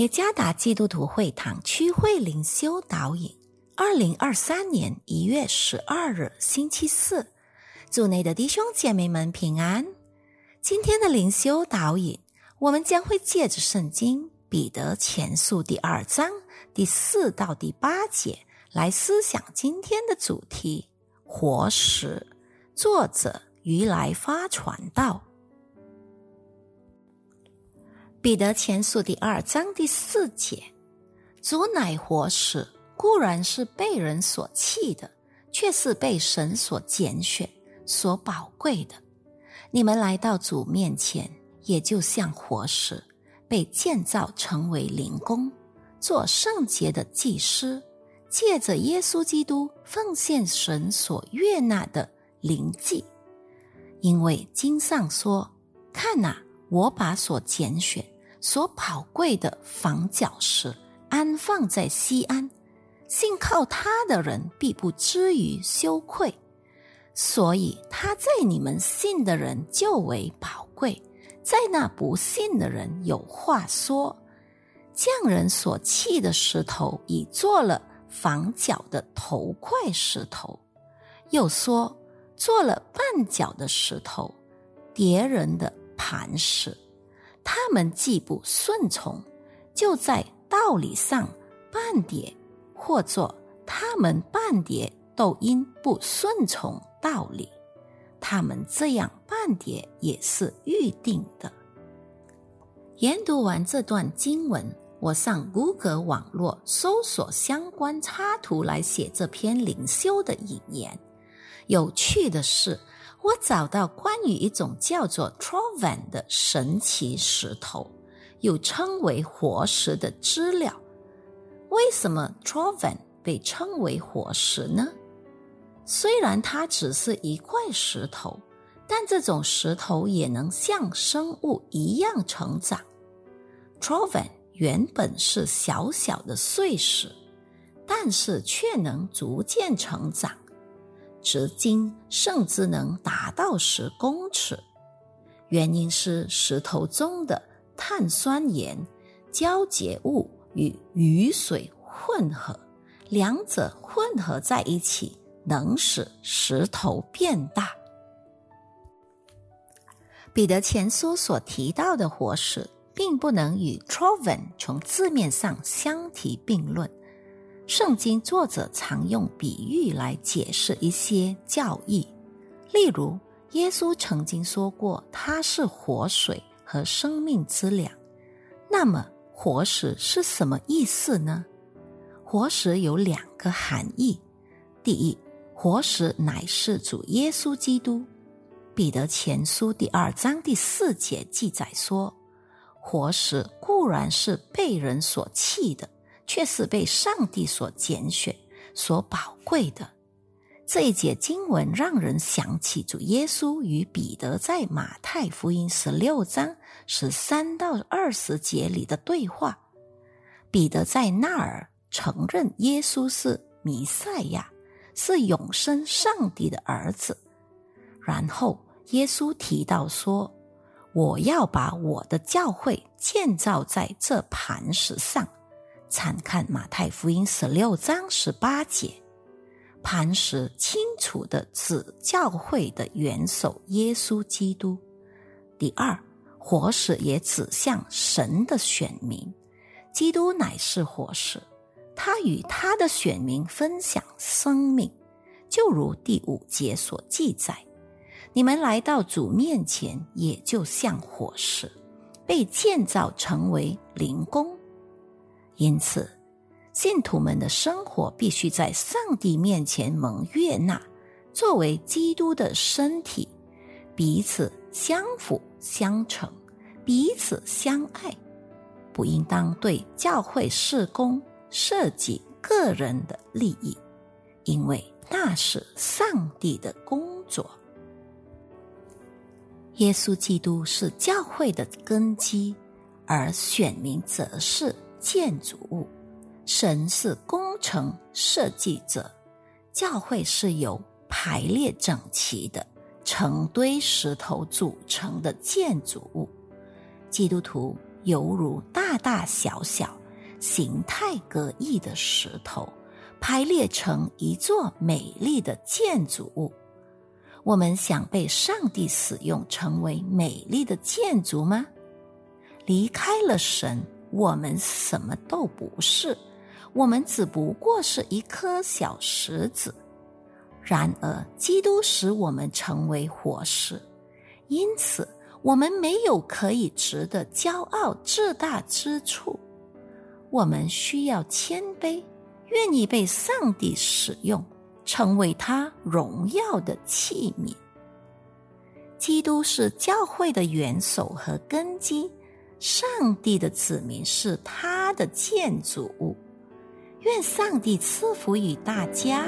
耶加达基督徒会堂区会灵修导引，二零二三年一月十二日星期四，祝内的弟兄姐妹们平安。今天的灵修导引，我们将会借着圣经彼得前书第二章第四到第八节来思想今天的主题：活石。作者于来发传道。彼得前书第二章第四节：主乃活石，固然是被人所弃的，却是被神所拣选、所宝贵的。你们来到主面前，也就像活石，被建造成为灵宫，做圣洁的祭司，借着耶稣基督奉献神所悦纳的灵祭。因为经上说：“看哪，我把所拣选。”所宝贵的房角石安放在西安，信靠他的人必不至于羞愧。所以他在你们信的人就为宝贵，在那不信的人有话说：匠人所弃的石头，已做了房角的头块石头；又说做了绊脚的石头，叠人的磐石。他们既不顺从，就在道理上半点，或作他们半点都因不顺从道理，他们这样半点也是预定的。研读完这段经文，我上谷歌网络搜索相关插图来写这篇灵修的引言。有趣的是。我找到关于一种叫做 Trovan 的神奇石头，又称为活石的资料。为什么 Trovan 被称为活石呢？虽然它只是一块石头，但这种石头也能像生物一样成长。Trovan 原本是小小的碎石，但是却能逐渐成长。直径甚至能达到十公尺，原因是石头中的碳酸盐胶结物与雨水混合，两者混合在一起，能使石头变大。彼得前书所提到的活石，并不能与 Trovan 从字面上相提并论。圣经作者常用比喻来解释一些教义，例如，耶稣曾经说过他是活水和生命之粮。那么，活石是什么意思呢？活石有两个含义：第一，活石乃是主耶稣基督。彼得前书第二章第四节记载说，活石固然是被人所弃的。却是被上帝所拣选、所宝贵的。这一节经文让人想起主耶稣与彼得在马太福音十六章十三到二十节里的对话。彼得在那儿承认耶稣是弥赛亚，是永生上帝的儿子。然后耶稣提到说：“我要把我的教会建造在这磐石上。”参看马太福音十六章十八节，磐石清楚的指教会的元首耶稣基督。第二，火石也指向神的选民，基督乃是火石，他与他的选民分享生命，就如第五节所记载：你们来到主面前，也就像火石，被建造成为灵宫。因此，信徒们的生活必须在上帝面前蒙悦纳，作为基督的身体，彼此相辅相成，彼此相爱，不应当对教会事工涉及个人的利益，因为那是上帝的工作。耶稣基督是教会的根基，而选民则是。建筑物，神是工程设计者，教会是由排列整齐的成堆石头组成的建筑物，基督徒犹如大大小小、形态各异的石头，排列成一座美丽的建筑物。我们想被上帝使用，成为美丽的建筑吗？离开了神，我们什么都不是，我们只不过是一颗小石子。然而，基督使我们成为活石，因此我们没有可以值得骄傲自大之处。我们需要谦卑，愿意被上帝使用，成为他荣耀的器皿。基督是教会的元首和根基，上帝的子民是他的建筑。愿上帝赐福于大家。